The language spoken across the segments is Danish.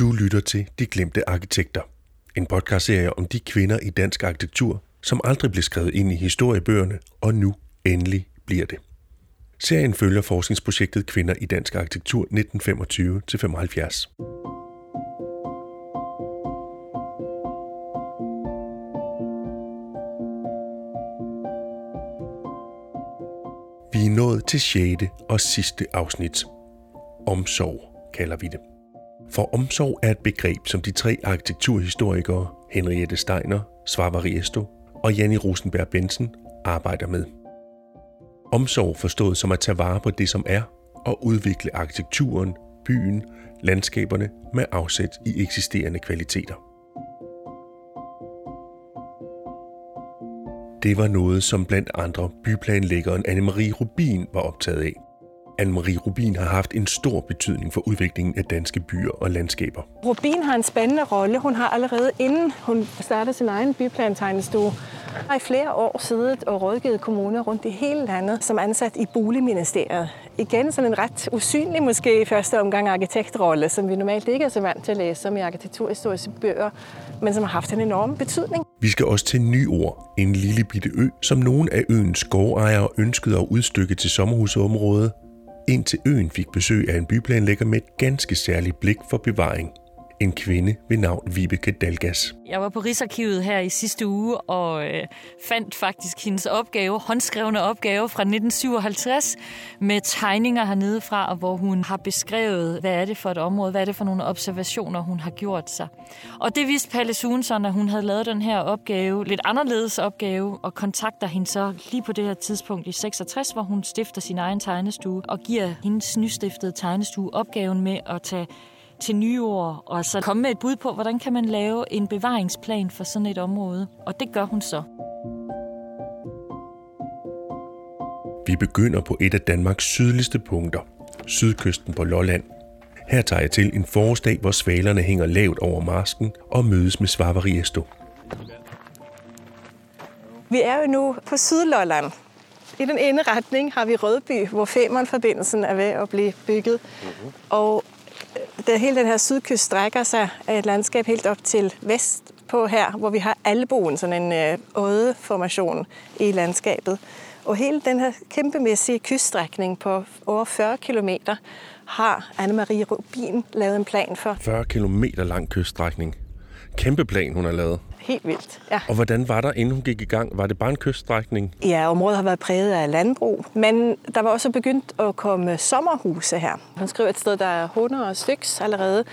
Du lytter til De Glemte Arkitekter. En podcastserie om de kvinder i dansk arkitektur, som aldrig blev skrevet ind i historiebøgerne, og nu endelig bliver det. Serien følger forskningsprojektet Kvinder i dansk arkitektur 1925-75. Vi er nået til 6. og sidste afsnit. Omsorg kalder vi det. For omsorg er et begreb, som de tre arkitekturhistorikere Henriette Steiner, Svavar Riesto og Janni Rosenberg Bensen arbejder med. Omsorg forstået som at tage vare på det, som er, og udvikle arkitekturen, byen, landskaberne med afsæt i eksisterende kvaliteter. Det var noget, som blandt andre byplanlæggeren Anne-Marie Rubin var optaget af. Anne-Marie Rubin har haft en stor betydning for udviklingen af danske byer og landskaber. Rubin har en spændende rolle. Hun har allerede inden hun startede sin egen byplantegnestue, har i flere år siddet og rådgivet kommuner rundt i hele landet som ansat i Boligministeriet. Igen sådan en ret usynlig måske i første omgang arkitektrolle, som vi normalt ikke er så vant til at læse som i arkitekturhistoriske bøger, men som har haft en enorm betydning. Vi skal også til Nyord, en lille bitte ø, som nogle af øens gårdejere ønskede at udstykke til sommerhusområdet, indtil øen fik besøg af en byplanlægger med et ganske særligt blik for bevaring en kvinde ved navn Vibeke Dalgas. Jeg var på Rigsarkivet her i sidste uge og øh, fandt faktisk hendes opgave, håndskrevne opgave fra 1957 med tegninger hernede fra, hvor hun har beskrevet, hvad er det for et område, hvad er det for nogle observationer, hun har gjort sig. Og det vidste Palle Sunson, at hun havde lavet den her opgave, lidt anderledes opgave, og kontakter hende så lige på det her tidspunkt i 66, hvor hun stifter sin egen tegnestue og giver hendes nystiftede tegnestue opgaven med at tage til nye ord, og så komme med et bud på, hvordan kan man lave en bevaringsplan for sådan et område. Og det gør hun så. Vi begynder på et af Danmarks sydligste punkter, sydkysten på Lolland. Her tager jeg til en forårsdag, hvor svalerne hænger lavt over marsken og mødes med Svarvariesto. Vi er jo nu på Sydlolland. I den ene retning har vi Rødby, hvor Femernforbindelsen er ved at blive bygget. Mm-hmm. Og der hele den her sydkyst strækker sig af et landskab helt op til vest på her, hvor vi har Alboen, sådan en øh, ådeformation i landskabet. Og hele den her kæmpemæssige kyststrækning på over 40 kilometer har Anne-Marie Rubin lavet en plan for. 40 kilometer lang kyststrækning. Kæmpe plan, hun har lavet helt vildt. Ja. Og hvordan var der, inden hun gik i gang? Var det bare en kyststrækning? Ja, området har været præget af landbrug, men der var også begyndt at komme sommerhuse her. Hun skriver et sted, der er 100 styks allerede,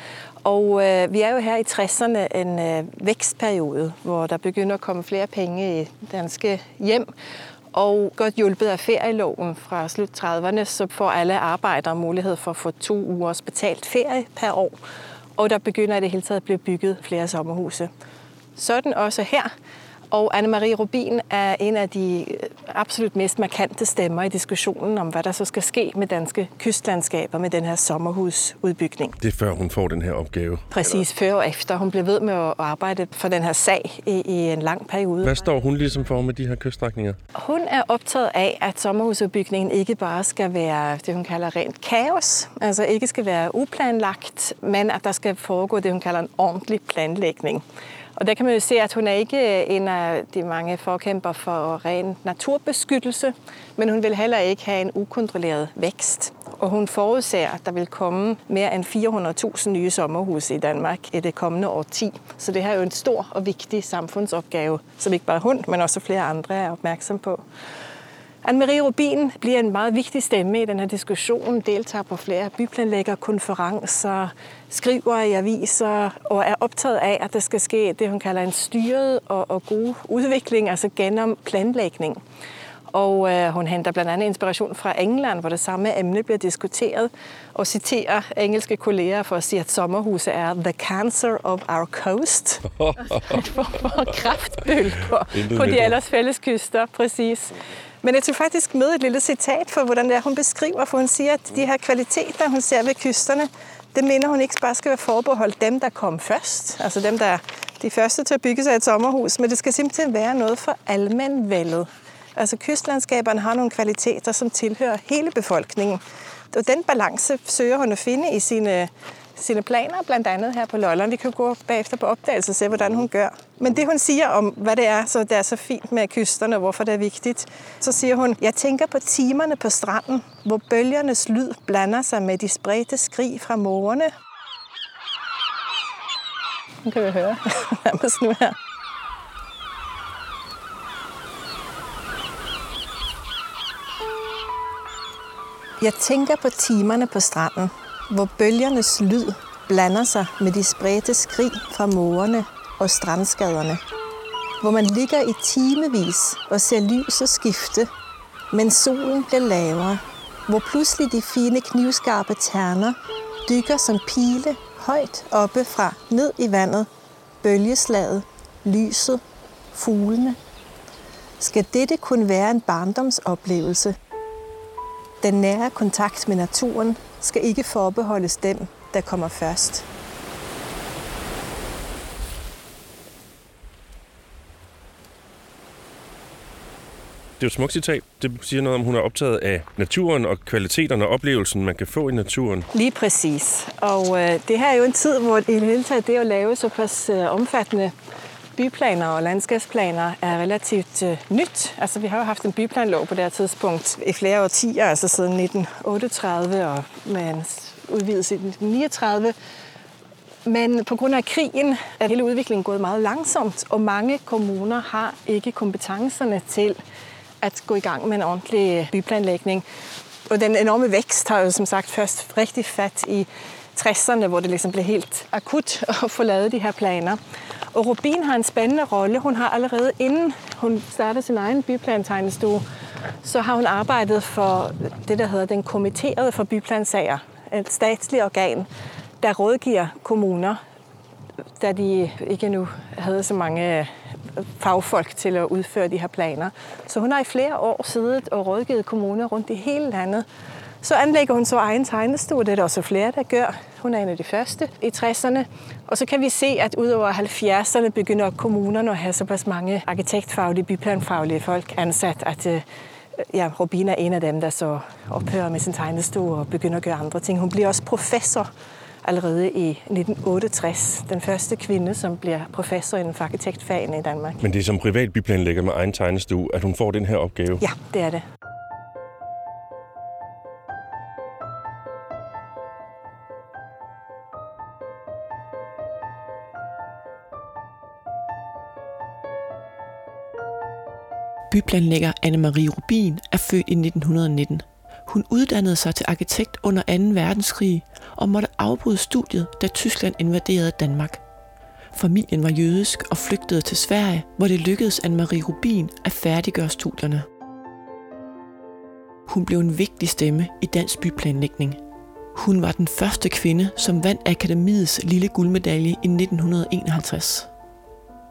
og øh, vi er jo her i 60'erne en øh, vækstperiode, hvor der begynder at komme flere penge i danske hjem. Og godt hjulpet af ferieloven fra slut 30'erne, så får alle arbejdere mulighed for at få to ugers betalt ferie per år. Og der begynder i det hele taget at blive bygget flere sommerhuse. Sådan også her. Og Anne-Marie Rubin er en af de øh, absolut mest markante stemmer i diskussionen om, hvad der så skal ske med danske kystlandskaber med den her sommerhusudbygning. Det er før hun får den her opgave? Præcis, før og efter. Hun blev ved med at arbejde for den her sag i, i en lang periode. Hvad står hun ligesom for med de her kyststrækninger? Hun er optaget af, at sommerhusudbygningen ikke bare skal være det, hun kalder rent kaos, altså ikke skal være uplanlagt, men at der skal foregå det, hun kalder en ordentlig planlægning. Og der kan man jo se, at hun er ikke øh, en af de mange forkæmper for ren naturbeskyttelse, men hun vil heller ikke have en ukontrolleret vækst. Og hun forudser, at der vil komme mere end 400.000 nye sommerhuse i Danmark i det kommende årti. Så det her er jo en stor og vigtig samfundsopgave, som ikke bare hun, men også flere andre er opmærksom på. Anne-Marie Rubin bliver en meget vigtig stemme i den her diskussion, deltager på flere byplanlæggerkonferencer, skriver i aviser og er optaget af, at der skal ske det, hun kalder en styret og, og god udvikling, altså gennem planlægning. Og øh, hun henter blandt andet inspiration fra England, hvor det samme emne bliver diskuteret, og citerer engelske kolleger for at sige, at sommerhuse er the cancer of our coast. for kraftbøl på, på de ellers fælles kyster, præcis. Men jeg tog faktisk med et lille citat for, hvordan det er, hun beskriver, for hun siger, at de her kvaliteter, hun ser ved kysterne, det mener hun ikke bare skal være forbeholdt dem, der kom først. Altså dem, der er de første til at bygge sig et sommerhus. Men det skal simpelthen være noget for almenvældet. Altså kystlandskaberne har nogle kvaliteter, som tilhører hele befolkningen. Og den balance søger hun at finde i sine sine planer, blandt andet her på Lolland. Vi kan gå bagefter på opdagelse og se, hvordan hun gør. Men det, hun siger om, hvad det er, så det er så fint med kysterne, og hvorfor det er vigtigt, så siger hun, jeg tænker på timerne på stranden, hvor bølgernes lyd blander sig med de spredte skrig fra mågerne. Nu kan vi høre nærmest nu her. Jeg tænker på timerne på stranden, hvor bølgernes lyd blander sig med de spredte skrig fra mågerne og strandskaderne. Hvor man ligger i timevis og ser lyset skifte, men solen bliver lavere. Hvor pludselig de fine knivskarpe terner dykker som pile højt oppe fra ned i vandet. Bølgeslaget, lyset, fuglene. Skal dette kunne være en barndomsoplevelse – den nære kontakt med naturen skal ikke forbeholdes dem, der kommer først. Det er jo et smukt citat. Det siger noget om, hun er optaget af naturen og kvaliteterne og oplevelsen, man kan få i naturen. Lige præcis. Og øh, det her er jo en tid, hvor i det hele taget det at lave såpass øh, omfattende byplaner og landskabsplaner er relativt øh, nyt. Altså, vi har jo haft en byplanlov på det her tidspunkt i flere årtier, altså siden 1938 og med en udvidelse i 1939. Men på grund af krigen er hele udviklingen gået meget langsomt, og mange kommuner har ikke kompetencerne til at gå i gang med en ordentlig øh, byplanlægning. Og den enorme vækst har jo som sagt først rigtig fat i 60'erne, hvor det ligesom blev helt akut at få lavet de her planer. Og Rubin har en spændende rolle. Hun har allerede inden hun startede sin egen byplantegnestue, så har hun arbejdet for det, der hedder den kommitterede for byplansager. Et statsligt organ, der rådgiver kommuner, da de ikke nu havde så mange øh, fagfolk til at udføre de her planer. Så hun har i flere år siddet og rådgivet kommuner rundt i hele landet så anlægger hun så egen tegnestue, det er der også flere, der gør. Hun er en af de første i 60'erne. Og så kan vi se, at ud over 70'erne begynder kommunerne at have såpass mange arkitektfaglige, byplanfaglige folk ansat, at øh, ja, Robin er en af dem, der så ophører med sin tegnestue og begynder at gøre andre ting. Hun bliver også professor allerede i 1968. Den første kvinde, som bliver professor inden for arkitektfagene i Danmark. Men det er som privat byplanlægger med egen tegnestue, at hun får den her opgave? Ja, det er det. Byplanlægger Anne-Marie Rubin er født i 1919. Hun uddannede sig til arkitekt under 2. verdenskrig og måtte afbryde studiet, da Tyskland invaderede Danmark. Familien var jødisk og flygtede til Sverige, hvor det lykkedes Anne-Marie Rubin at færdiggøre studierne. Hun blev en vigtig stemme i dansk byplanlægning. Hun var den første kvinde, som vandt Akademiets lille guldmedalje i 1951.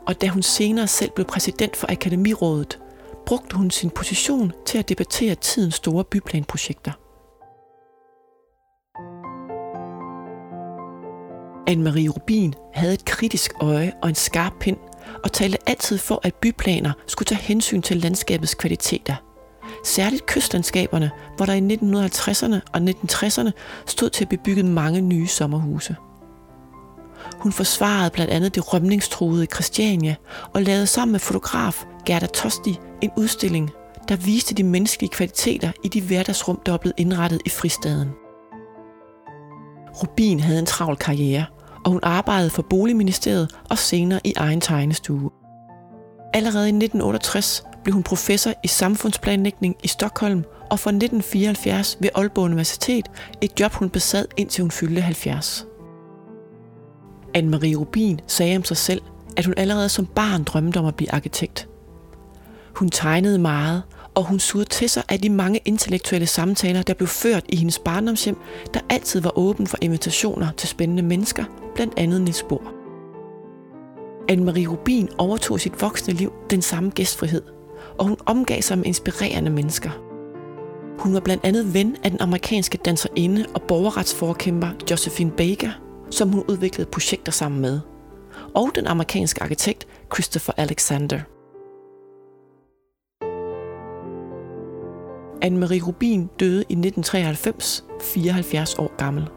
Og da hun senere selv blev præsident for Akademirådet, brugte hun sin position til at debattere tidens store byplanprojekter. Anne-Marie Rubin havde et kritisk øje og en skarp pind, og talte altid for, at byplaner skulle tage hensyn til landskabets kvaliteter. Særligt kystlandskaberne, hvor der i 1950'erne og 1960'erne stod til at bebygge mange nye sommerhuse. Hun forsvarede blandt andet det rømningstruede Christiania og lavede sammen med fotograf Gerda Tosti en udstilling, der viste de menneskelige kvaliteter i de hverdagsrum, der var blevet indrettet i fristaden. Rubin havde en travl karriere, og hun arbejdede for Boligministeriet og senere i egen tegnestue. Allerede i 1968 blev hun professor i samfundsplanlægning i Stockholm, og fra 1974 ved Aalborg Universitet, et job hun besad indtil hun fyldte 70. Anne-Marie Rubin sagde om sig selv, at hun allerede som barn drømte om at blive arkitekt. Hun tegnede meget, og hun sugede til sig af de mange intellektuelle samtaler, der blev ført i hendes barndomshjem, der altid var åben for invitationer til spændende mennesker, blandt andet Niels Bohr. Anne-Marie Rubin overtog sit voksne liv den samme gæstfrihed, og hun omgav sig med inspirerende mennesker. Hun var blandt andet ven af den amerikanske danserinde og borgerretsforkæmper Josephine Baker, som hun udviklede projekter sammen med, og den amerikanske arkitekt Christopher Alexander. Anne-Marie Rubin døde i 1993, 74 år gammel.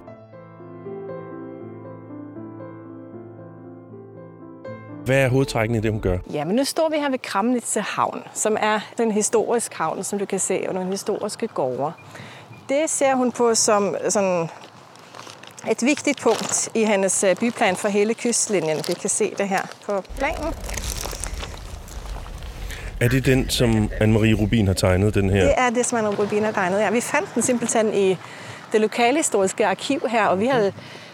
Hvad er hovedtrækkene i det, hun gør? Jamen, nu står vi her ved Kramnitze Havn, som er den historiske havn, som du kan se, og nogle historiske gårde. Det ser hun på som sådan et vigtigt punkt i hendes øh, byplan for hele kystlinjen. Vi kan se det her på planen. Er det den, som Anne-Marie Rubin har tegnet, den her? Det er det, som Anne-Marie Rubin har tegnet. Ja, vi fandt den simpelthen i det lokale historiske arkiv her, og vi havde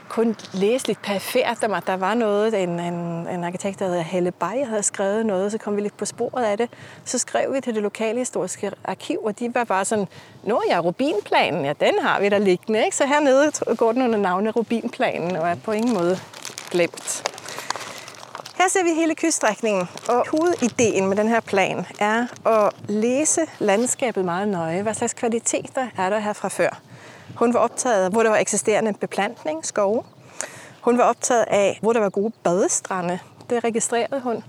kun læseligt lidt perifært om, at der var noget, en, en, en arkitekt, der hedder Helle Bay, havde skrevet noget, så kom vi lidt på sporet af det. Så skrev vi til det lokale historiske arkiv, og de var bare sådan, Nå ja, Rubinplanen, ja, den har vi der liggende. Ikke? Så hernede går den under navnet Rubinplanen, og er på ingen måde glemt. Her ser vi hele kyststrækningen, og hovedideen med den her plan er at læse landskabet meget nøje. Hvad slags kvaliteter er der her fra før? Hun var optaget af, hvor der var eksisterende beplantning, skove. Hun var optaget af, hvor der var gode badestrande. Det registrerede hun.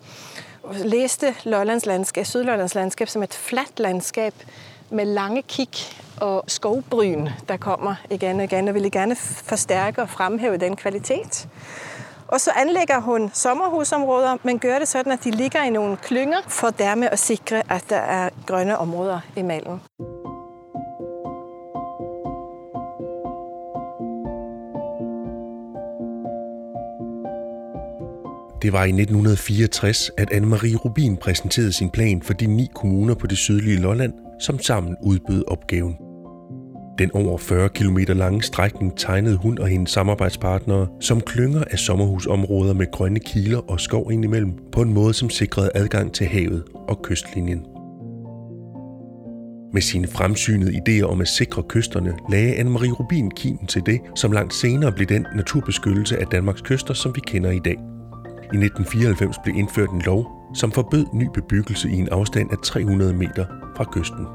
Hun læste Lollands landskab, Sydlollands landskab som et fladt landskab med lange kig og skovbryn, der kommer igen og igen, og ville gerne forstærke og fremhæve den kvalitet. Og så anlægger hun sommerhusområder, men gør det sådan, at de ligger i nogle klynger, for dermed at sikre, at der er grønne områder imellem. Det var i 1964, at Anne-Marie Rubin præsenterede sin plan for de ni kommuner på det sydlige Lolland, som sammen udbød opgaven. Den over 40 km lange strækning tegnede hun og hendes samarbejdspartnere som klynger af sommerhusområder med grønne kiler og skov indimellem på en måde, som sikrede adgang til havet og kystlinjen. Med sine fremsynede idéer om at sikre kysterne, lagde Anne-Marie Rubin kimen til det, som langt senere blev den naturbeskyttelse af Danmarks kyster, som vi kender i dag. I 1994 blev indført en lov, som forbød ny bebyggelse i en afstand af 300 meter fra kysten.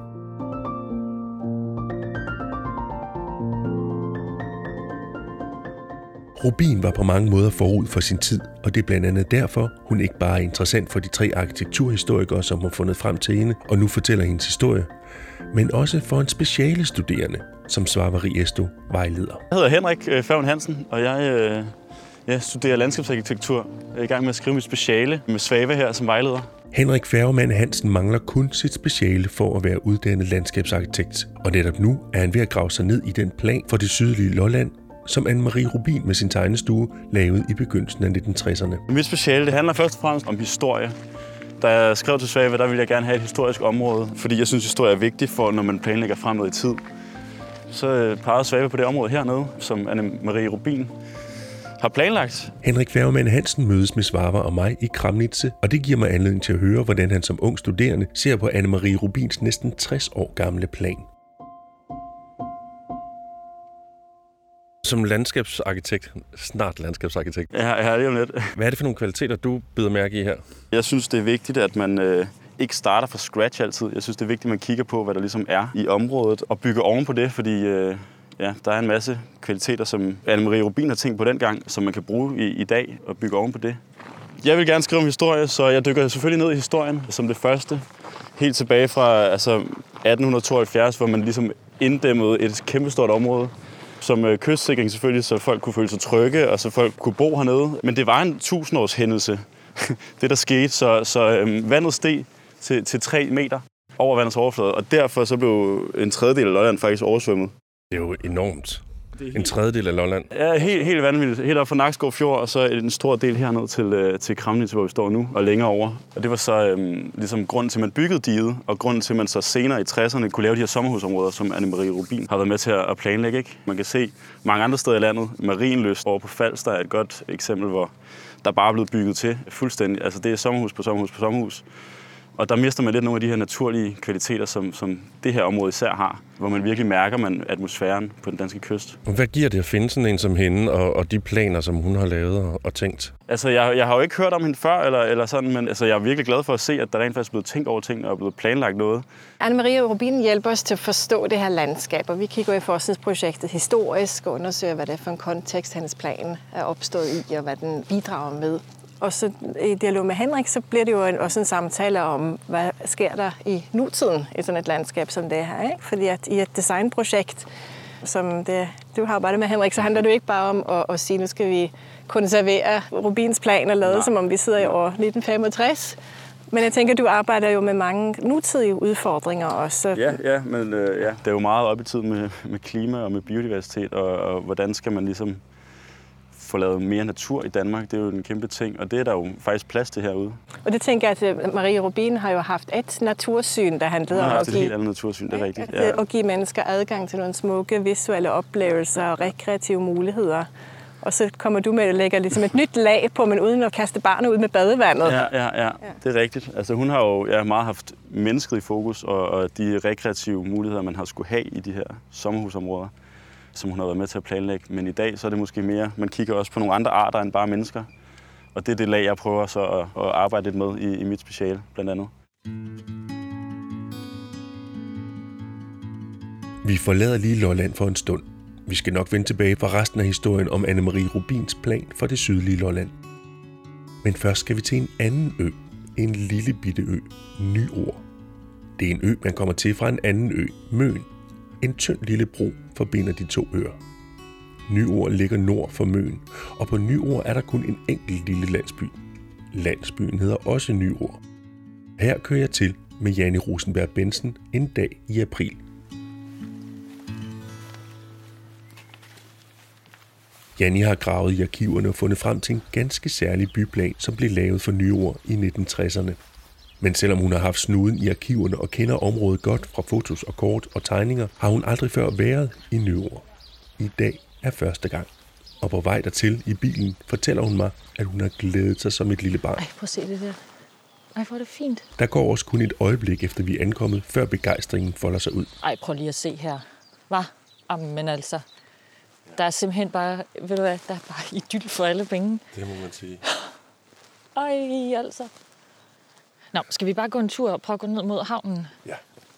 Rubin var på mange måder forud for sin tid, og det er blandt andet derfor, hun ikke bare er interessant for de tre arkitekturhistorikere, som har fundet frem til hende og nu fortæller hendes historie, men også for en speciale studerende, som Svarvari Esto vejleder. Jeg hedder Henrik øh, Favn Hansen, og jeg, øh, jeg studerer landskabsarkitektur. Jeg er i gang med at skrive mit speciale med Svave her som vejleder. Henrik Færgemann Hansen mangler kun sit speciale for at være uddannet landskabsarkitekt, og netop nu er han ved at grave sig ned i den plan for det sydlige Lolland, som Anne-Marie Rubin med sin tegnestue lavede i begyndelsen af 1960'erne. Mit speciale det handler først og fremmest om historie. Da jeg skrev til Svave, der ville jeg gerne have et historisk område, fordi jeg synes, historie er vigtigt for, når man planlægger fremad i tid. Så øh, pegede Svave på det område hernede, som Anne-Marie Rubin har planlagt. Henrik Færgemann Hansen mødes med Svarva og mig i Kramnitze, og det giver mig anledning til at høre, hvordan han som ung studerende ser på Anne-Marie Rubins næsten 60 år gamle plan. Som landskabsarkitekt, snart landskabsarkitekt, Ja, jeg har lige om lidt. hvad er det for nogle kvaliteter, du bider mærke i her? Jeg synes, det er vigtigt, at man øh, ikke starter fra scratch altid. Jeg synes, det er vigtigt, at man kigger på, hvad der ligesom er i området, og bygger oven på det, fordi øh, ja, der er en masse kvaliteter, som Anne-Marie Rubin har tænkt på dengang, som man kan bruge i, i dag og bygge oven på det. Jeg vil gerne skrive om historie, så jeg dykker selvfølgelig ned i historien som det første. Helt tilbage fra altså, 1872, hvor man ligesom inddæmmede et kæmpestort område som øh, kystsikring selvfølgelig, så folk kunne føle sig trygge, og så folk kunne bo hernede. Men det var en tusindårs hændelse, det der skete, så, så øhm, vandet steg til, til 3 meter over vandets overflade, og derfor så blev en tredjedel af Lolland faktisk oversvømmet. Det er jo enormt. En tredjedel af Lolland. Ja, helt, helt vanvittigt. Helt op fra Nakskov Fjord, og så en stor del herned til, øh, til Kramnitz, hvor vi står nu, og længere over. Og det var så øhm, ligesom grunden til, at man byggede diget, og grunden til, at man så senere i 60'erne kunne lave de her sommerhusområder, som Anne-Marie Rubin har været med til at planlægge. Ikke? Man kan se mange andre steder i landet. Marienløst over på Falster er et godt eksempel, hvor der bare er blevet bygget til fuldstændig. Altså det er sommerhus på sommerhus på sommerhus. Og der mister man lidt nogle af de her naturlige kvaliteter, som, som det her område især har, hvor man virkelig mærker man atmosfæren på den danske kyst. Hvad giver det at finde sådan en som hende, og, og de planer, som hun har lavet og, og tænkt? Altså, jeg, jeg har jo ikke hørt om hende før, eller, eller sådan, men altså, jeg er virkelig glad for at se, at der rent faktisk er blevet tænkt over ting og er blevet planlagt noget. Anne-Marie Rubin hjælper os til at forstå det her landskab, og vi kigger i forskningsprojektet historisk og undersøger, hvad det er for en kontekst, hans plan er opstået i, og hvad den bidrager med. Og så i dialog med Henrik, så bliver det jo en, også en samtale om, hvad sker der i nutiden i sådan et landskab som det her. Ikke? Fordi at i et designprojekt, som det du har arbejdet med Henrik, så handler det jo ikke bare om at, at sige, nu skal vi konservere Rubins plan og lade, som om vi sidder i år 1965. Men jeg tænker, du arbejder jo med mange nutidige udfordringer også. Ja, ja men øh, ja, det er jo meget op i tid med, med klima og med biodiversitet, og, og hvordan skal man ligesom få lavet mere natur i Danmark. Det er jo en kæmpe ting, og det er der jo faktisk plads til herude. Og det tænker jeg, at Marie Rubin har jo haft et natursyn, der handlede om at give, et helt andet natursyn, det er rigtigt. Ja. At give mennesker adgang til nogle smukke visuelle oplevelser og rekreative muligheder. Og så kommer du med at lægge ligesom et nyt lag på, men uden at kaste barnet ud med badevandet. Ja, ja, ja. det er rigtigt. Altså, hun har jo ja, meget haft mennesket i fokus, og, og de rekreative muligheder, man har skulle have i de her sommerhusområder som hun har været med til at planlægge. Men i dag så er det måske mere, man kigger også på nogle andre arter end bare mennesker. Og det er det lag, jeg prøver så at, at arbejde lidt med i, i mit speciale, blandt andet. Vi forlader lige Lolland for en stund. Vi skal nok vende tilbage for resten af historien om Anne-Marie Rubins plan for det sydlige Lolland. Men først skal vi til en anden ø. En lille bitte ø. Nyord. Det er en ø, man kommer til fra en anden ø, Møn. En tynd lille bro forbinder de to øer. Nyord ligger nord for Møn, og på Nyord er der kun en enkelt lille landsby. Landsbyen hedder også Nyord. Her kører jeg til med Janne Rosenberg Bensen en dag i april. Janni har gravet i arkiverne og fundet frem til en ganske særlig byplan, som blev lavet for Nyord i 1960'erne. Men selvom hun har haft snuden i arkiverne og kender området godt fra fotos og kort og tegninger, har hun aldrig før været i Nyord. I dag er første gang. Og på vej dertil i bilen fortæller hun mig, at hun har glædet sig som et lille barn. Ej, prøv at se det der. Ej, hvor er det fint. Der går også kun et øjeblik, efter vi er ankommet, før begejstringen folder sig ud. Ej, prøv lige at se her. Hvad? Jamen, men altså, der er simpelthen bare, ved du hvad, der er bare idyll for alle penge. Det må man sige. Ej, altså. Nå, skal vi bare gå en tur og prøve at gå ned mod havnen? Ja.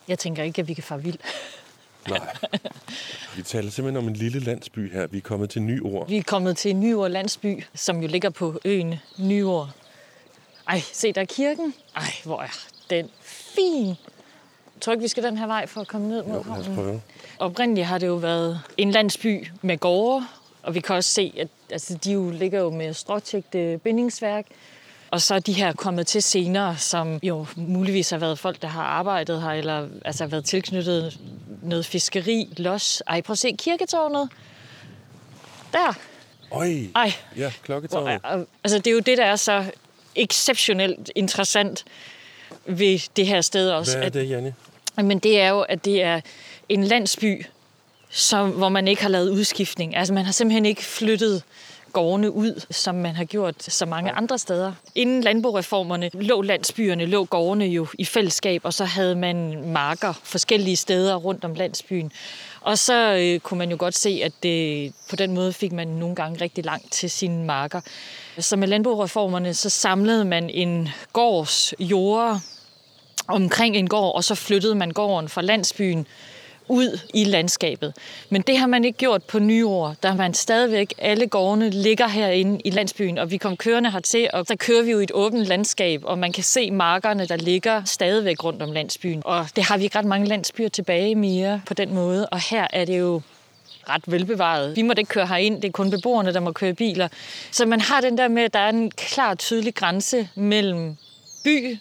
Jeg tænker ikke, at vi kan fare vild. Nej. Vi taler simpelthen om en lille landsby her. Vi er kommet til Nyord. Vi er kommet til Nyord landsby, som jo ligger på øen Nyord. Ej, se der er kirken. Ej, hvor er den fin. Jeg tror ikke, vi skal den her vej for at komme ned mod Jo, havnen. prøve. Oprindeligt har det jo været en landsby med gårde, og vi kan også se, at altså, de jo ligger jo med stråtægte bindingsværk. Og så er de her kommet til senere, som jo muligvis har været folk, der har arbejdet her, eller altså været tilknyttet noget fiskeri, los. Ej, prøv at se kirketårnet. Der. Øj, Ej, ja, klokketårnet. og- altså det er jo det, der er så exceptionelt interessant ved det her sted også. Hvad er at- det, Janne? men det er jo, at det er en landsby, som, hvor man ikke har lavet udskiftning. Altså man har simpelthen ikke flyttet gårdene ud, som man har gjort så mange andre steder. Inden landboreformerne lå landsbyerne, lå gårdene jo i fællesskab, og så havde man marker forskellige steder rundt om landsbyen. Og så øh, kunne man jo godt se, at det, på den måde fik man nogle gange rigtig langt til sine marker. Så med landboreformerne, så samlede man en gårds jorder omkring en gård, og så flyttede man gården fra landsbyen ud i landskabet. Men det har man ikke gjort på nyår. Der har man stadigvæk, alle gårdene ligger herinde i landsbyen, og vi kom kørende hertil, og der kører vi jo i et åbent landskab, og man kan se markerne, der ligger stadigvæk rundt om landsbyen. Og det har vi ikke ret mange landsbyer tilbage mere på den måde, og her er det jo ret velbevaret. Vi må ikke køre herind, det er kun beboerne, der må køre biler. Så man har den der med, at der er en klar, tydelig grænse mellem by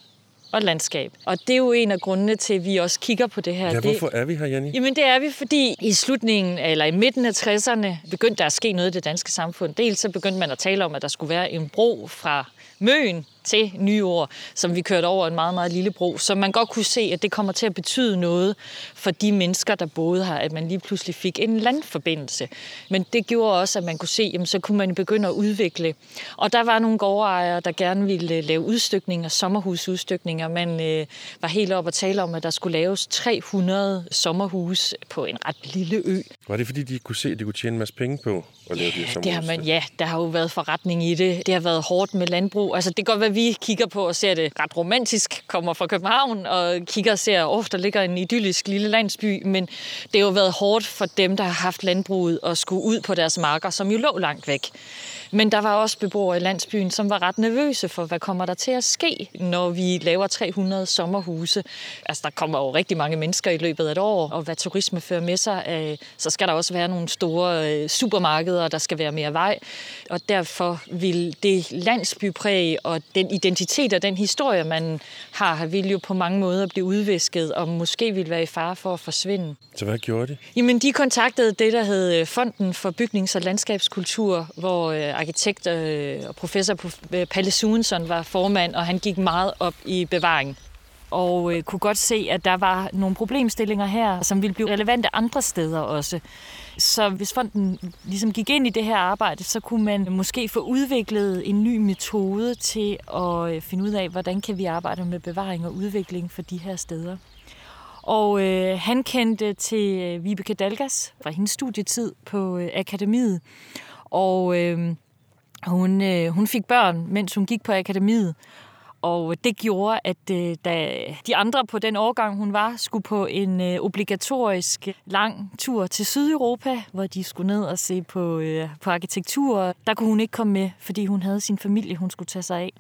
og landskab. Og det er jo en af grundene til, at vi også kigger på det her. Ja, hvorfor er vi her, Janne? Jamen det er vi, fordi i slutningen, eller i midten af 60'erne, begyndte der at ske noget i det danske samfund. Dels så begyndte man at tale om, at der skulle være en bro fra Møn til Nyord, som vi kørte over en meget, meget lille bro. Så man godt kunne se, at det kommer til at betyde noget for de mennesker, der boede her, at man lige pludselig fik en landforbindelse. Men det gjorde også, at man kunne se, at så kunne man begynde at udvikle. Og der var nogle gårdejere, der gerne ville lave udstykninger, sommerhusudstykninger. Man øh, var helt op at tale om, at der skulle laves 300 sommerhus på en ret lille ø. Var det, fordi de kunne se, at de kunne tjene en masse penge på at lave de her Det har man, ja, der har jo været forretning i det. Det har været hårdt med landbrug. Altså, det kan godt være, at vi kigger på og ser det ret romantisk, kommer fra København og kigger og ser, at oh, der ligger en idyllisk lille landsby, men det har jo været hårdt for dem, der har haft landbruget og skulle ud på deres marker, som jo lå langt væk. Men der var også beboere i landsbyen, som var ret nervøse for, hvad kommer der til at ske, når vi laver 300 sommerhuse. Altså, der kommer jo rigtig mange mennesker i løbet af et år, og hvad turisme fører med sig, øh, så skal der også være nogle store øh, supermarkeder, der skal være mere vej. Og derfor vil det landsbypræg og den identitet og den historie, man har, vil jo på mange måder blive udvisket, og måske vil være i fare for at forsvinde. Så hvad gjorde de? Jamen, de kontaktede det, der hed øh, Fonden for Bygnings- og Landskabskultur, hvor øh, arkitekt øh, og professor øh, Palle Sunson var formand, og han gik meget op i bevaring og øh, kunne godt se, at der var nogle problemstillinger her, som ville blive relevante andre steder også. Så hvis fonden ligesom gik ind i det her arbejde, så kunne man måske få udviklet en ny metode til at øh, finde ud af, hvordan kan vi arbejde med bevaring og udvikling for de her steder. Og øh, han kendte til Vibeke Dalgas fra hendes studietid på øh, akademiet. Og øh, hun, øh, hun fik børn, mens hun gik på akademiet. Og det gjorde, at øh, da de andre på den årgang, hun var, skulle på en øh, obligatorisk lang tur til Sydeuropa, hvor de skulle ned og se på, øh, på arkitektur, der kunne hun ikke komme med, fordi hun havde sin familie, hun skulle tage sig af.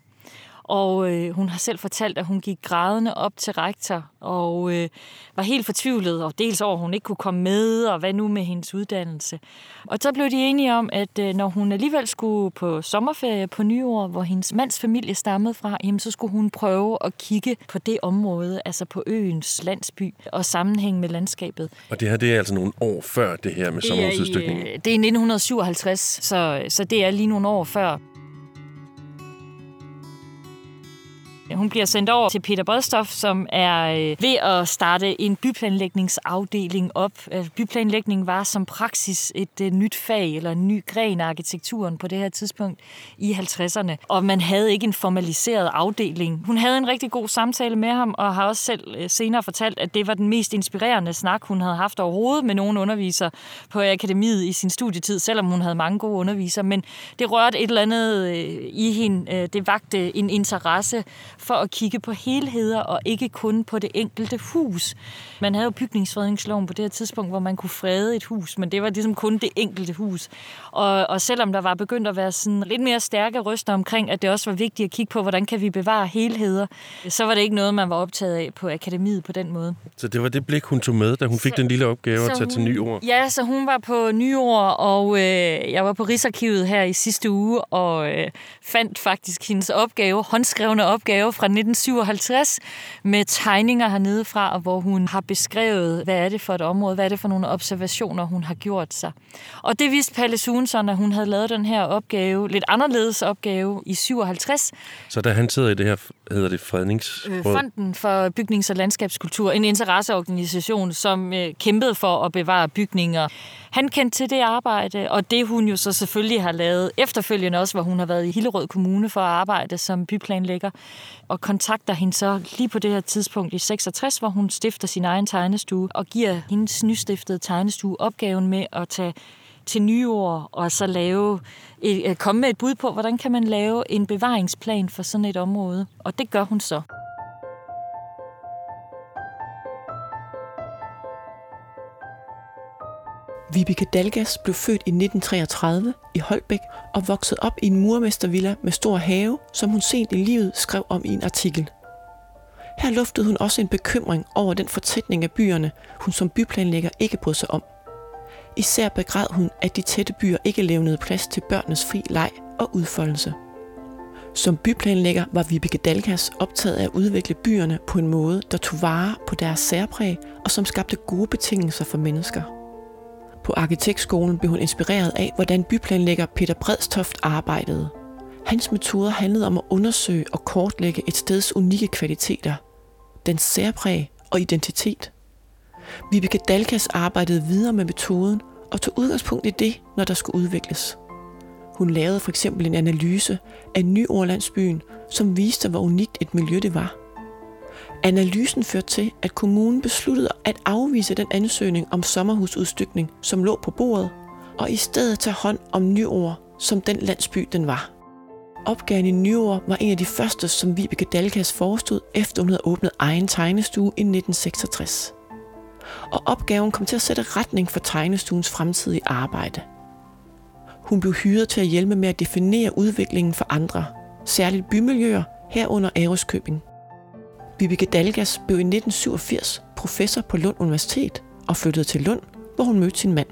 Og øh, hun har selv fortalt, at hun gik grædende op til rektor og øh, var helt fortvivlet, og dels over, at hun ikke kunne komme med, og hvad nu med hendes uddannelse. Og så blev de enige om, at øh, når hun alligevel skulle på sommerferie på nyår, hvor hendes mands familie stammede fra, jamen, så skulle hun prøve at kigge på det område, altså på øens landsby og sammenhæng med landskabet. Og det her, det er altså nogle år før det her med sommerhusudstykningen? Det er, det er 1957, så, så det er lige nogle år før. Øh, hun bliver sendt over til Peter Bredstof, som er øh, ved at starte en byplanlægningsafdeling op. Øh, byplanlægning var som praksis et nyt fag eller en ny gren af arkitekturen på det her tidspunkt i 50'erne. Og man havde ikke en formaliseret afdeling. Hun havde en rigtig god samtale med ham, og har også selv senere fortalt, at det var den mest inspirerende snak, hun havde haft overhovedet med nogen underviser på akademiet i sin studietid, selvom hun havde mange gode undervisere. Men det rørte et eller andet i hende. Det vagte en interesse for at kigge på helheder og ikke kun på det enkelte hus. Man havde jo bygningsfredningsloven på det her tidspunkt, hvor man kunne frede et hus, men det var ligesom kun det enkelte hus. Og, og selvom der var begyndt at være sådan lidt mere stærke røster omkring, at det også var vigtigt at kigge på, hvordan kan vi bevare helheder, så var det ikke noget, man var optaget af på akademiet på den måde. Så det var det blik, hun tog med, da hun fik så, den lille opgave at tage hun, til nyord? Ja, så hun var på nyord, og øh, jeg var på Rigsarkivet her i sidste uge, og øh, fandt faktisk hendes opgave, håndskrevne opgave fra 1957, med tegninger hernede fra, hvor hun har beskrevet, hvad er det for et område, hvad er det for nogle observationer, hun har gjort sig. Og det viste Palle Sunson, at hun havde lavet den her opgave, lidt anderledes opgave, i 57. Så da han sidder i det her, hedder det Fredningsråd? Øh, Fonden for Bygnings- og Landskabskultur, en interesseorganisation, som øh, kæmpede for at bevare bygninger. Han kendte til det arbejde, og det hun jo så selvfølgelig har lavet efterfølgende også, hvor hun har været i Hillerød Kommune for at arbejde som byplanlægger, og kontakter hende så lige på det her tidspunkt i 66, hvor hun stifter sin egen tegnestue og giver hendes nystiftede tegnestue opgaven med at tage til nyår, og så lave et, øh, komme med et bud på, hvordan kan man lave en bevaringsplan for sådan et område. Og det gør hun så. Vibeke Dalgas blev født i 1933 i Holbæk og voksede op i en murmestervilla med stor have, som hun sent i livet skrev om i en artikel. Her luftede hun også en bekymring over den fortætning af byerne, hun som byplanlægger ikke brød sig om. Især begræd hun, at de tætte byer ikke levnede plads til børnenes fri leg og udfoldelse. Som byplanlægger var Vibeke Dalgas optaget af at udvikle byerne på en måde, der tog vare på deres særpræg og som skabte gode betingelser for mennesker. På arkitektskolen blev hun inspireret af, hvordan byplanlægger Peter Bredstoft arbejdede. Hans metoder handlede om at undersøge og kortlægge et steds unikke kvaliteter, dens særpræg og identitet. Vibeke Dalkas arbejdede videre med metoden og tog udgangspunkt i det, når der skulle udvikles. Hun lavede for eksempel en analyse af Nyorlandsbyen, som viste, hvor unikt et miljø det var. Analysen førte til, at kommunen besluttede at afvise den ansøgning om sommerhusudstykning, som lå på bordet, og i stedet tage hånd om Nyord, som den landsby den var. Opgaven i Nyord var en af de første, som Vibeke Dalkas forestod, efter hun havde åbnet egen tegnestue i 1966. Og opgaven kom til at sætte retning for tegnestuens fremtidige arbejde. Hun blev hyret til at hjælpe med at definere udviklingen for andre, særligt bymiljøer herunder Aarhuskøbing. Vibeke Dalgas blev i 1987 professor på Lund Universitet og flyttede til Lund, hvor hun mødte sin mand.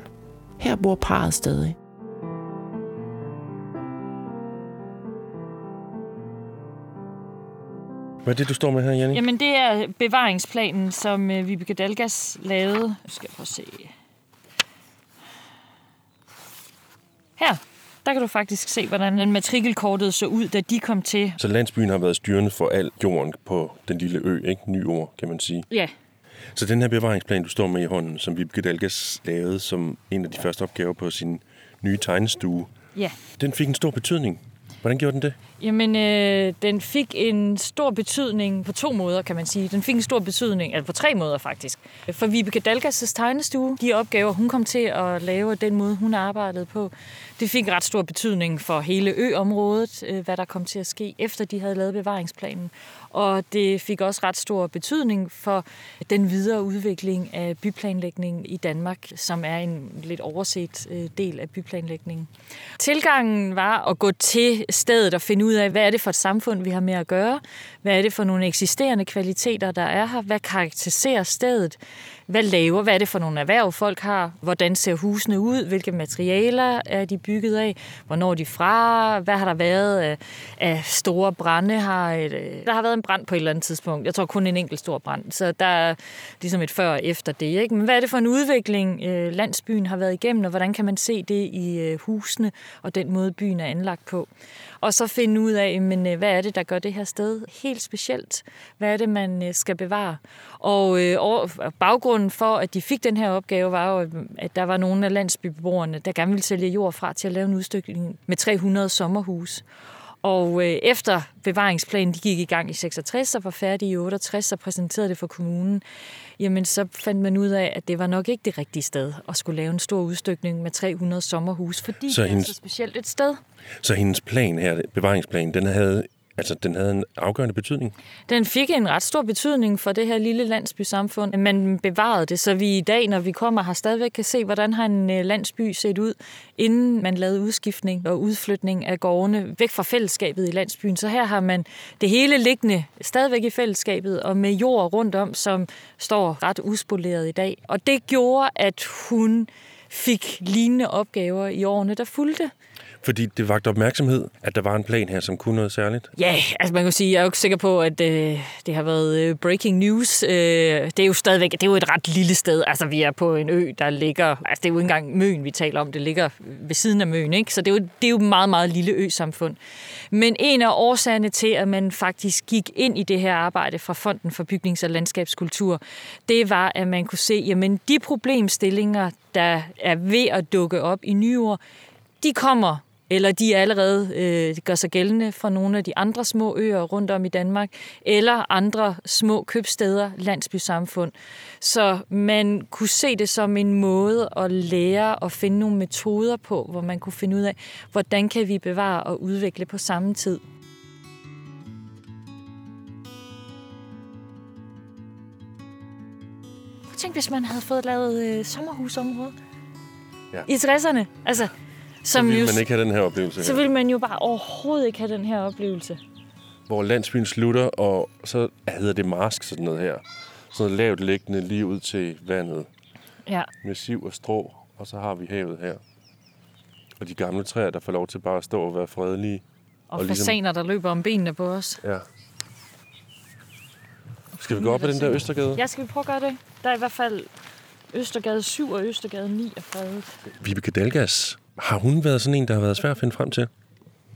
Her bor parret stadig. Hvad er det, du står med her, Jenny? Jamen, det er bevaringsplanen, som øh, Vibeke Dalgas lavede. Nu skal jeg prøve at se. Her, der kan du faktisk se, hvordan den matrikelkortet så ud, da de kom til. Så landsbyen har været styrende for al jorden på den lille ø, ikke? Ny ord, kan man sige. Ja, Så den her bevaringsplan, du står med i hånden, som Vibeke Dalgas lavede som en af de første opgaver på sin nye tegnestue, ja. den fik en stor betydning. Hvordan gjorde den det? Jamen, øh, den fik en stor betydning på to måder, kan man sige. Den fik en stor betydning, eller på tre måder faktisk. For Vibeke Dalgas' tegnestue, de opgaver, hun kom til at lave, den måde, hun arbejdede på, det fik ret stor betydning for hele øområdet, øh, hvad der kom til at ske, efter de havde lavet bevaringsplanen. Og det fik også ret stor betydning for den videre udvikling af byplanlægningen i Danmark, som er en lidt overset øh, del af byplanlægningen. Tilgangen var at gå til stedet og finde ud af, hvad er det for et samfund, vi har med at gøre? Hvad er det for nogle eksisterende kvaliteter, der er her? Hvad karakteriserer stedet? Hvad laver? Hvad er det for nogle erhverv, folk har? Hvordan ser husene ud? Hvilke materialer er de bygget af? Hvornår er de fra? Hvad har der været af, af store brænde? Har et, øh, der har været en brand på et eller andet tidspunkt. Jeg tror kun en enkelt stor brand. Så der er ligesom et før og efter det. Ikke? Men hvad er det for en udvikling, øh, landsbyen har været igennem, og hvordan kan man se det i øh, husene og den måde, byen er anlagt på? Og så finde ud af, men, hvad er det, der gør det her sted helt specielt? Hvad er det, man skal bevare? Og øh, baggrunden for, at de fik den her opgave, var jo, at der var nogle af landsbybeboerne, der gerne ville sælge jord fra til at lave en udstykning med 300 sommerhus. Og øh, efter bevaringsplanen de gik i gang i 66 og var færdig i 68 og præsenterede det for kommunen, jamen så fandt man ud af, at det var nok ikke det rigtige sted at skulle lave en stor udstykning med 300 sommerhus, fordi Så så det er hendes- så specielt et sted. Så hendes plan her, bevaringsplan, den havde, altså, den havde en afgørende betydning. Den fik en ret stor betydning for det her lille landsbysamfund. Man bevarede det, så vi i dag, når vi kommer her, stadigvæk kan se, hvordan har en øh, landsby set ud, inden man lavede udskiftning og udflytning af gårdene væk fra fællesskabet i landsbyen. Så her har man det hele liggende stadigvæk i fællesskabet og med jord rundt om, som står ret uspoleret i dag. Og det gjorde, at hun fik lignende opgaver i årene, der fulgte. Fordi det vagte opmærksomhed, at der var en plan her, som kunne noget særligt. Ja, altså man kan sige, jeg er jo ikke sikker på, at øh, det har været øh, breaking news. Øh, det er jo stadigvæk, det er jo et ret lille sted. Altså vi er på en ø, der ligger, altså det er jo ikke engang Møn, vi taler om, det ligger ved siden af Møn, ikke? Så det er jo, det er jo et meget, meget lille ø-samfund. Men en af årsagerne til, at man faktisk gik ind i det her arbejde fra Fonden for Bygnings- og Landskabskultur, det var, at man kunne se, jamen de problemstillinger, der er ved at dukke op i nyår, de kommer eller de allerede øh, gør sig gældende for nogle af de andre små øer rundt om i Danmark, eller andre små købsteder, landsbysamfund. Så man kunne se det som en måde at lære og finde nogle metoder på, hvor man kunne finde ud af, hvordan kan vi bevare og udvikle på samme tid. Tænk, hvis man havde fået lavet øh, sommerhusområde Ja. i 60'erne. Altså, Så som ville jo, man ikke have den her oplevelse så her. vil man jo bare overhovedet ikke have den her oplevelse. Hvor landsbyen slutter, og så hedder det marsk, sådan noget her. Sådan noget lavt liggende lige ud til vandet. Ja. Med siv og strå, og så har vi havet her. Og de gamle træer, der får lov til bare at stå og være fredelige. Og, Og ligesom- fasaner, der løber om benene på os. Ja. Skal vi gå op ad den der Østergade? Ja, skal vi prøve at gøre det? Der er i hvert fald Østergade 7 og Østergade 9 er fredet. Vibeke Dalgas, har hun været sådan en, der har været svær at finde frem til?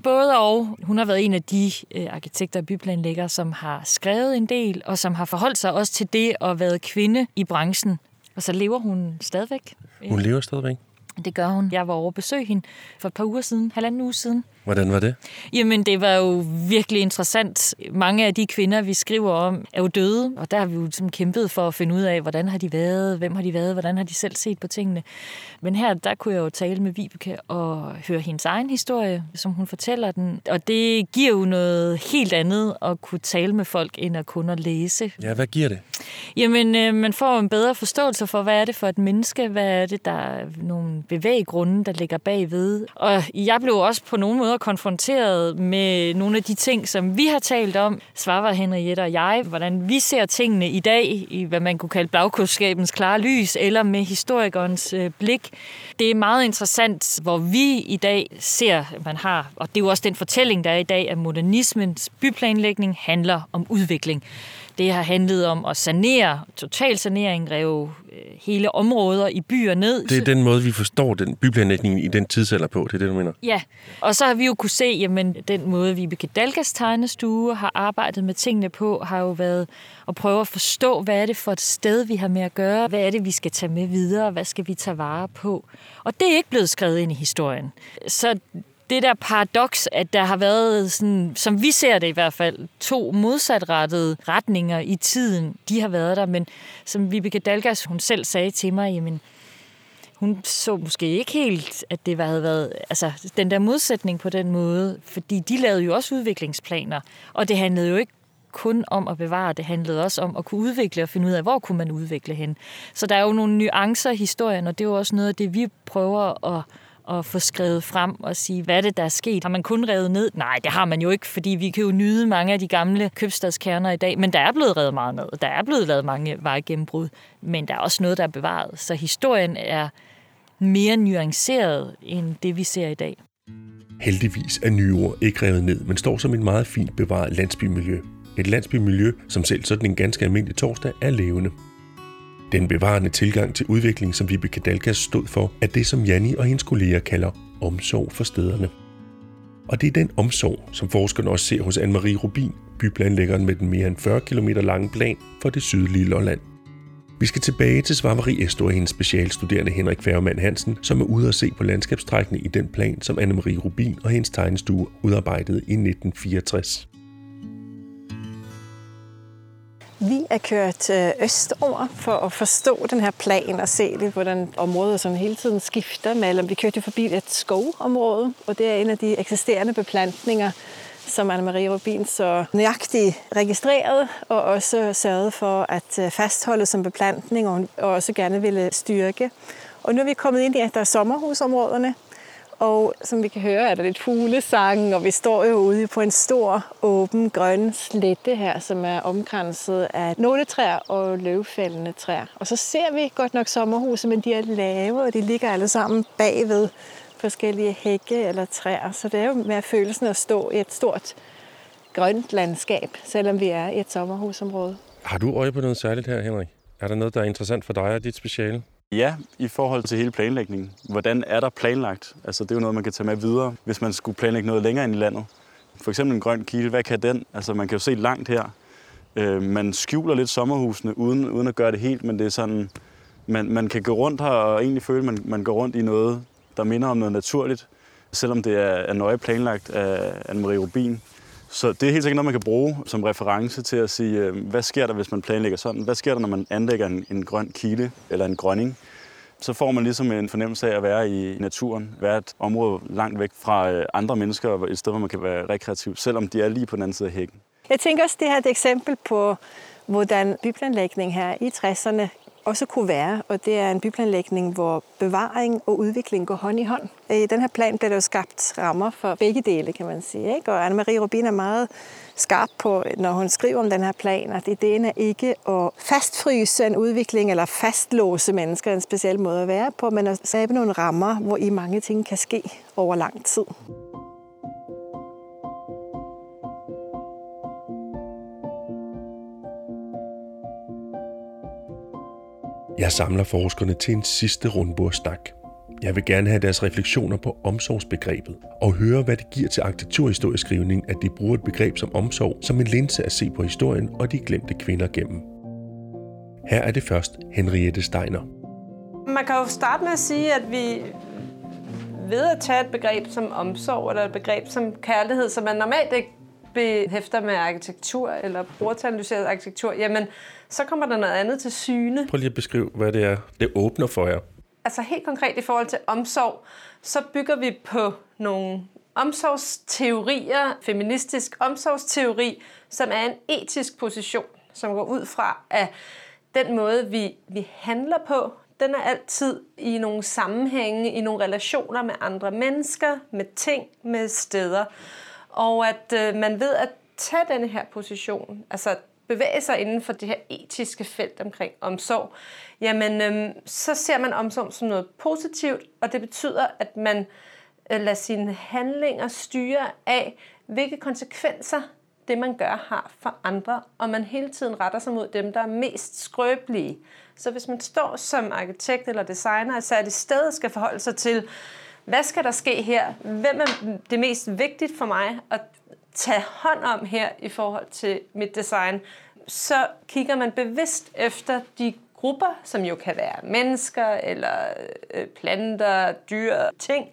Både og. Hun har været en af de øh, arkitekter og byplanlæggere, som har skrevet en del, og som har forholdt sig også til det at være kvinde i branchen. Og så lever hun stadigvæk. Hun lever stadigvæk. Det gør hun. Jeg var over at besøge hende for et par uger siden, halvanden uge siden. Hvordan var det? Jamen, det var jo virkelig interessant. Mange af de kvinder, vi skriver om, er jo døde, og der har vi jo ligesom kæmpet for at finde ud af, hvordan har de været, hvem har de været, hvordan har de selv set på tingene. Men her, der kunne jeg jo tale med Vibeke og høre hendes egen historie, som hun fortæller den. Og det giver jo noget helt andet at kunne tale med folk, end at kun at læse. Ja, hvad giver det? Jamen, øh, man får en bedre forståelse for, hvad er det for et menneske, hvad er det, der er nogle bevæggrunde, der ligger bagved. Og jeg blev også på nogle måder konfronteret med nogle af de ting, som vi har talt om, Svarvar, Henriette og jeg, hvordan vi ser tingene i dag, i hvad man kunne kalde bagkundskabens klare lys, eller med historikernes øh, blik. Det er meget interessant, hvor vi i dag ser, man har, og det er jo også den fortælling, der er i dag, at modernismens byplanlægning handler om udvikling. Det har handlet om at sanere, total sanering, rive øh, hele områder i byer ned. Det er den måde, vi forstår den byplanlægning i den tidsalder på, det er det, du mener? Ja, og så har vi jo kunne se, jamen den måde, Vibeke Dalgas tegnestue har arbejdet med tingene på, har jo været at prøve at forstå, hvad er det for et sted, vi har med at gøre, hvad er det, vi skal tage med videre, hvad skal vi tage vare på. Og det er ikke blevet skrevet ind i historien. Så det der paradoks, at der har været, sådan, som vi ser det i hvert fald, to modsatrettede retninger i tiden, de har været der. Men som Vibeke Dalgas, hun selv sagde til mig, jamen, hun så måske ikke helt, at det havde været altså, den der modsætning på den måde, fordi de lavede jo også udviklingsplaner, og det handlede jo ikke kun om at bevare, det handlede også om at kunne udvikle og finde ud af, hvor kunne man udvikle hen. Så der er jo nogle nuancer i historien, og det er jo også noget af det, vi prøver at at få skrevet frem og sige, hvad er det, der er sket? Har man kun revet ned? Nej, det har man jo ikke, fordi vi kan jo nyde mange af de gamle købstadskerner i dag, men der er blevet revet meget ned. Der er blevet lavet mange vejgennembrud, men der er også noget, der er bevaret. Så historien er mere nuanceret end det, vi ser i dag. Heldigvis er Nyord ikke revet ned, men står som en meget fint bevaret landsbymiljø. Et landsbymiljø, som selv sådan en ganske almindelig torsdag er levende. Den bevarende tilgang til udvikling, som Vibeke Dalgas stod for, er det, som Janni og hendes kolleger kalder omsorg for stederne. Og det er den omsorg, som forskerne også ser hos Anne-Marie Rubin, byplanlæggeren med den mere end 40 km lange plan for det sydlige Lolland. Vi skal tilbage til Svarmari Estor og hendes specialstuderende Henrik Færgemann Hansen, som er ude at se på landskabstrækkene i den plan, som Anne-Marie Rubin og hendes tegnestue udarbejdede i 1964. Vi er kørt øh, østover for at forstå den her plan og se lidt, hvordan området sådan hele tiden skifter mellem. Vi kørte forbi et skovområde, og det er en af de eksisterende beplantninger, som Anne-Marie Rubin så nøjagtigt registreret og også sørget for at øh, fastholde som beplantning og også gerne ville styrke. Og nu er vi kommet ind i et af sommerhusområderne, og som vi kan høre, er der lidt fuglesang, og vi står jo ude på en stor, åben, grøn slette her, som er omkranset af nåletræer og løvfældende træer. Og så ser vi godt nok sommerhuse, men de er lave, og de ligger alle sammen bagved forskellige hække eller træer. Så det er jo med følelsen at stå i et stort grønt landskab, selvom vi er i et sommerhusområde. Har du øje på noget særligt her, Henrik? Er der noget, der er interessant for dig og dit speciale? Ja, i forhold til hele planlægningen. Hvordan er der planlagt? Altså, det er jo noget, man kan tage med videre, hvis man skulle planlægge noget længere ind i landet. For eksempel en grøn kile, hvad kan den? Altså, man kan jo se langt her. Øh, man skjuler lidt sommerhusene, uden, uden at gøre det helt, men det er sådan, man, man kan gå rundt her og egentlig føle, at man, man går rundt i noget, der minder om noget naturligt, selvom det er, er nøje planlagt af Anne-Marie Rubin. Så det er helt sikkert noget, man kan bruge som reference til at sige, øh, hvad sker der, hvis man planlægger sådan? Hvad sker der, når man anlægger en, en grøn kile eller en grønning? Så får man ligesom en fornemmelse af at være i naturen, være et område langt væk fra øh, andre mennesker, og et sted, hvor man kan være rekreativ, selvom de er lige på den anden side af hækken. Jeg tænker også, det her er et eksempel på, hvordan byplanlægning her i 60'erne også kunne være, og det er en byplanlægning, hvor bevaring og udvikling går hånd i hånd. I den her plan bliver der jo skabt rammer for begge dele, kan man sige. Ikke? Og Anne-Marie Rubin er meget skarp på, når hun skriver om den her plan, at ideen er ikke at fastfryse en udvikling eller fastlåse mennesker en speciel måde at være på, men at skabe nogle rammer, hvor i mange ting kan ske over lang tid. Jeg samler forskerne til en sidste rundbordsnak. Jeg vil gerne have deres refleksioner på omsorgsbegrebet og høre, hvad det giver til arkitekturhistorieskrivning, at de bruger et begreb som omsorg som en linse at se på historien og de glemte kvinder gennem. Her er det først Henriette Steiner. Man kan jo starte med at sige, at vi ved at tage et begreb som omsorg eller et begreb som kærlighed, som man normalt ikke behæfter med arkitektur eller bruger til analyseret arkitektur, jamen så kommer der noget andet til syne. Prøv lige at beskrive, hvad det er, det åbner for jer. Altså helt konkret i forhold til omsorg, så bygger vi på nogle omsorgsteorier, feministisk omsorgsteori, som er en etisk position, som går ud fra, at den måde, vi, vi handler på, den er altid i nogle sammenhænge, i nogle relationer med andre mennesker, med ting, med steder. Og at øh, man ved at tage den her position, altså bevæge sig inden for det her etiske felt omkring omsorg, jamen øh, så ser man omsorg som noget positivt, og det betyder, at man øh, lader sine handlinger styre af, hvilke konsekvenser det, man gør, har for andre, og man hele tiden retter sig mod dem, der er mest skrøbelige. Så hvis man står som arkitekt eller designer, så er det stedet skal forholde sig til, hvad skal der ske her? Hvem er det mest vigtigt for mig at tage hånd om her i forhold til mit design? Så kigger man bevidst efter de grupper, som jo kan være mennesker eller øh, planter, dyr, ting,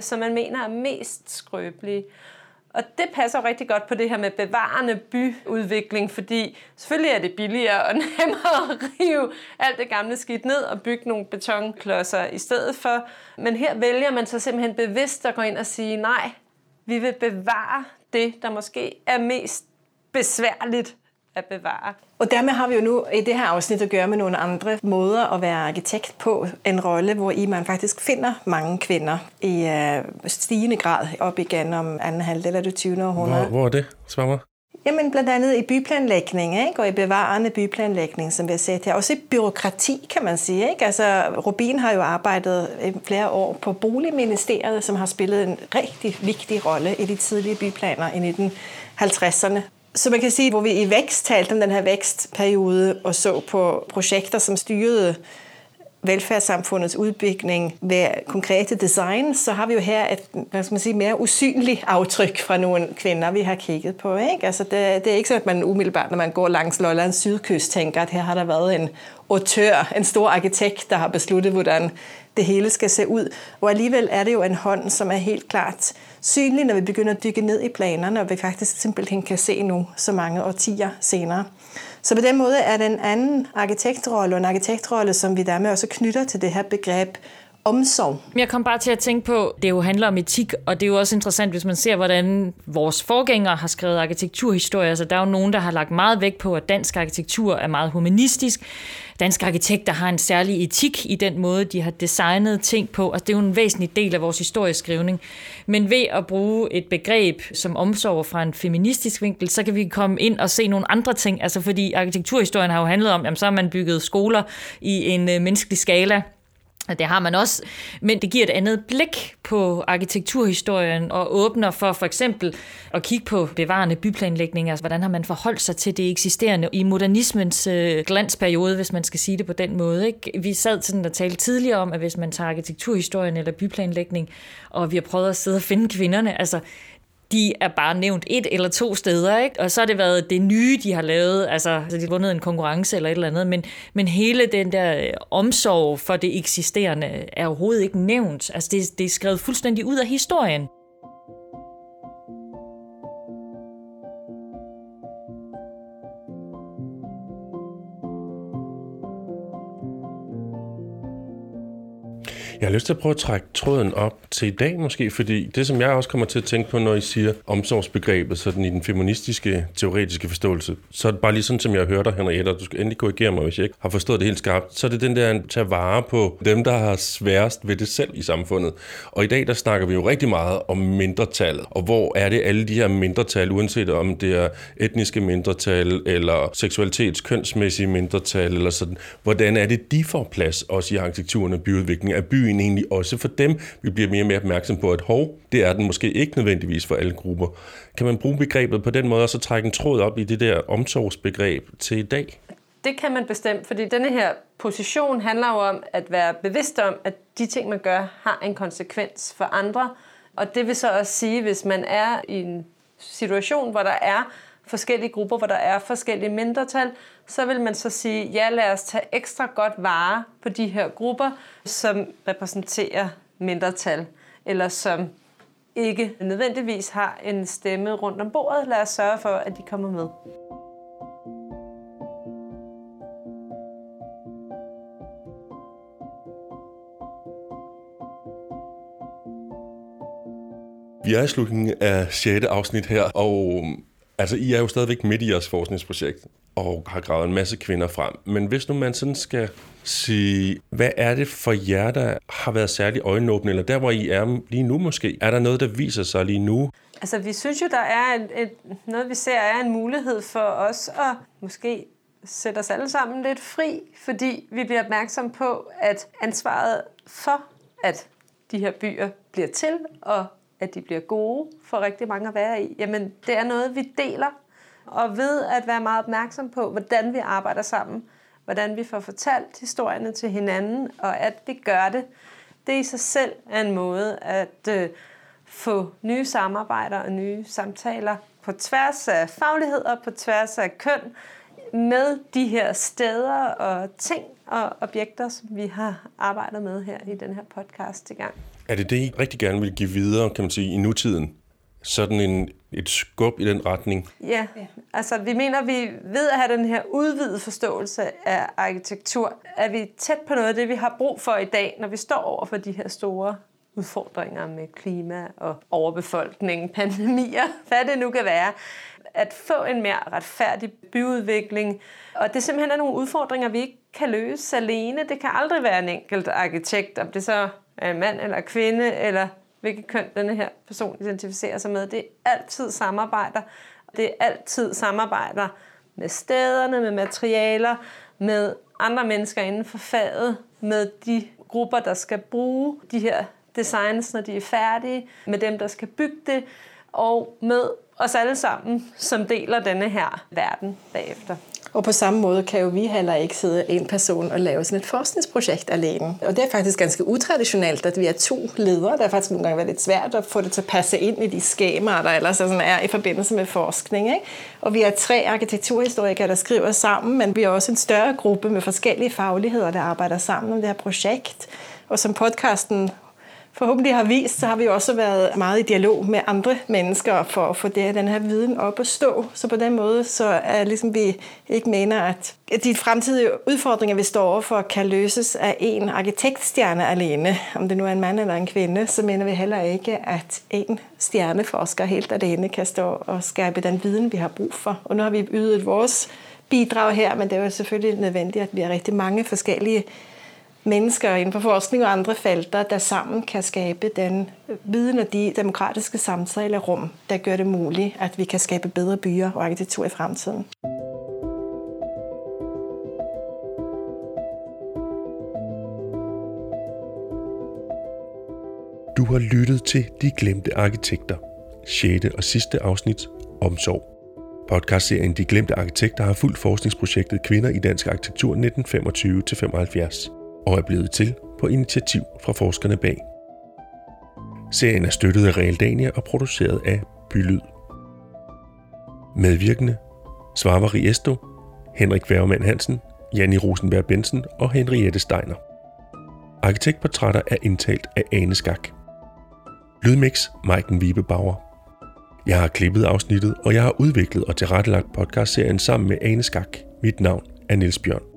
som man mener er mest skrøbelige. Og det passer rigtig godt på det her med bevarende byudvikling, fordi selvfølgelig er det billigere og nemmere at rive alt det gamle skidt ned og bygge nogle betonklodser i stedet for. Men her vælger man så simpelthen bevidst at gå ind og sige, nej, vi vil bevare det, der måske er mest besværligt at bevare. Og dermed har vi jo nu i det her afsnit at gøre med nogle andre måder at være arkitekt på. En rolle, hvor i man faktisk finder mange kvinder i uh, stigende grad op igen om anden halvdel af det 20. århundrede. Hvor, hvor er det? Svar mig. Jamen blandt andet i byplanlægning, ikke? og i bevarende byplanlægning, som vi har set her. Også i byråkrati, kan man sige. Ikke? Altså, Rubin har jo arbejdet flere år på Boligministeriet, som har spillet en rigtig vigtig rolle i de tidlige byplaner i 1950'erne. Så man kan sige, hvor vi i vækst talte om den her vækstperiode og så på projekter, som styrede velfærdssamfundets udbygning ved konkrete design, så har vi jo her et hvad skal man sige, mere usynligt aftryk fra nogle kvinder, vi har kigget på. Ikke? Altså det, det er ikke så, at man umiddelbart, når man går langs Lollands sydkyst, tænker, at her har der været en autør, en stor arkitekt, der har besluttet, hvordan det hele skal se ud. Og alligevel er det jo en hånd, som er helt klart synlig, når vi begynder at dykke ned i planerne, og vi faktisk simpelthen kan se nu så mange årtier senere. Så på den måde er den anden arkitektrolle, og en arkitektrolle, som vi dermed også knytter til det her begreb omsorg. Jeg kom bare til at tænke på, det jo handler om etik, og det er jo også interessant, hvis man ser, hvordan vores forgængere har skrevet arkitekturhistorie. Altså, der er jo nogen, der har lagt meget vægt på, at dansk arkitektur er meget humanistisk. Danske arkitekter har en særlig etik i den måde, de har designet ting på. Altså, det er jo en væsentlig del af vores historieskrivning. Men ved at bruge et begreb som omsorg fra en feministisk vinkel, så kan vi komme ind og se nogle andre ting. Altså, fordi arkitekturhistorien har jo handlet om, jamen, så har man bygget skoler i en øh, menneskelig skala, det har man også, men det giver et andet blik på arkitekturhistorien og åbner for for eksempel at kigge på bevarende byplanlægning. Altså, hvordan har man forholdt sig til det eksisterende i modernismens øh, glansperiode, hvis man skal sige det på den måde. Ikke? Vi sad sådan og talte tidligere om, at hvis man tager arkitekturhistorien eller byplanlægning, og vi har prøvet at sidde og finde kvinderne, altså de er bare nævnt et eller to steder, ikke? og så har det været det nye, de har lavet, altså, altså de har vundet en konkurrence eller et eller andet, men, men hele den der øh, omsorg for det eksisterende er overhovedet ikke nævnt. Altså det, det er skrevet fuldstændig ud af historien. Jeg har lyst til at prøve at trække tråden op til i dag måske, fordi det, som jeg også kommer til at tænke på, når I siger omsorgsbegrebet, sådan i den feministiske, teoretiske forståelse, så er det bare lige sådan, som jeg hører dig, Henriette, og du skal endelig korrigere mig, hvis jeg ikke har forstået det helt skarpt, så er det den der at tage vare på dem, der har sværest ved det selv i samfundet. Og i dag, der snakker vi jo rigtig meget om mindretallet, og hvor er det alle de her mindretal, uanset om det er etniske mindretal, eller seksualitets kønsmæssige mindretal, eller sådan, hvordan er det, de får plads også i arkitekturen og byudvikling Er byen byen egentlig også for dem. Vi bliver mere og mere opmærksom på, at hov, det er den måske ikke nødvendigvis for alle grupper. Kan man bruge begrebet på den måde, og så trække en tråd op i det der omsorgsbegreb til i dag? Det kan man bestemt, fordi denne her position handler jo om at være bevidst om, at de ting, man gør, har en konsekvens for andre. Og det vil så også sige, hvis man er i en situation, hvor der er forskellige grupper, hvor der er forskellige mindretal, så vil man så sige, ja, lad os tage ekstra godt vare på de her grupper, som repræsenterer mindretal, eller som ikke nødvendigvis har en stemme rundt om bordet. Lad os sørge for, at de kommer med. Vi er i slutningen af 6. afsnit her, og Altså, I er jo stadigvæk midt i jeres forskningsprojekt og har gravet en masse kvinder frem. Men hvis nu man sådan skal sige, hvad er det for jer, der har været særlig øjenåbne, eller der, hvor I er lige nu måske? Er der noget, der viser sig lige nu? Altså, vi synes jo, der er et, et, noget, vi ser er en mulighed for os at måske sætte os alle sammen lidt fri, fordi vi bliver opmærksom på, at ansvaret for, at de her byer bliver til, og at de bliver gode for rigtig mange at være i, jamen det er noget, vi deler. Og ved at være meget opmærksom på, hvordan vi arbejder sammen, hvordan vi får fortalt historierne til hinanden, og at vi gør det, det i sig selv er en måde at øh, få nye samarbejder og nye samtaler på tværs af faglighed og på tværs af køn med de her steder og ting og objekter, som vi har arbejdet med her i den her podcast i gang. Er det det, I rigtig gerne vil give videre, kan man sige, i nutiden? Sådan en, et skub i den retning? Ja, altså vi mener, vi ved at have den her udvidede forståelse af arkitektur, er vi tæt på noget af det, vi har brug for i dag, når vi står over for de her store udfordringer med klima og overbefolkning, pandemier, hvad det nu kan være at få en mere retfærdig byudvikling. Og det simpelthen er nogle udfordringer, vi ikke kan løse alene. Det kan aldrig være en enkelt arkitekt, om det så er en mand eller kvinde, eller hvilket køn denne her person identificerer sig med. Det er altid samarbejder. Det er altid samarbejder med stederne, med materialer, med andre mennesker inden for faget, med de grupper, der skal bruge de her designs, når de er færdige, med dem, der skal bygge det, og med os alle sammen, som deler denne her verden bagefter. Og på samme måde kan jo vi heller ikke sidde en person og lave sådan et forskningsprojekt alene. Og det er faktisk ganske utraditionelt, at vi er to ledere. Det har faktisk nogle gange været lidt svært at få det til at passe ind i de skemaer, der ellers sådan er i forbindelse med forskning. Ikke? Og vi er tre arkitekturhistorikere, der skriver sammen, men vi er også en større gruppe med forskellige fagligheder, der arbejder sammen om det her projekt. Og som podcasten forhåbentlig har vist, så har vi også været meget i dialog med andre mennesker for at få det, den her viden op at stå. Så på den måde, så er ligesom vi ikke mener, at de fremtidige udfordringer, vi står overfor, kan løses af en arkitektstjerne alene. Om det nu er en mand eller en kvinde, så mener vi heller ikke, at en stjerneforsker helt alene kan stå og skabe den viden, vi har brug for. Og nu har vi ydet vores bidrag her, men det er jo selvfølgelig nødvendigt, at vi har rigtig mange forskellige mennesker inden for forskning og andre felter, der sammen kan skabe den viden og de demokratiske samtalerum, der gør det muligt, at vi kan skabe bedre byer og arkitektur i fremtiden. Du har lyttet til De Glemte Arkitekter, 6. og sidste afsnit Omsorg. Podcastserien De Glemte Arkitekter har fulgt forskningsprojektet Kvinder i Dansk Arkitektur 1925-75 og er blevet til på initiativ fra forskerne bag. Serien er støttet af Realdania og produceret af Bylyd. Medvirkende Svarvari Riesto, Henrik Værmand Hansen, Janni Rosenberg Bensen og Henriette Steiner. Arkitektportrætter er indtalt af Ane Skak. Lydmix Maiken Vibebauer. Jeg har klippet afsnittet, og jeg har udviklet og tilrettelagt podcastserien sammen med Ane Skak. Mit navn er Niels Bjørn.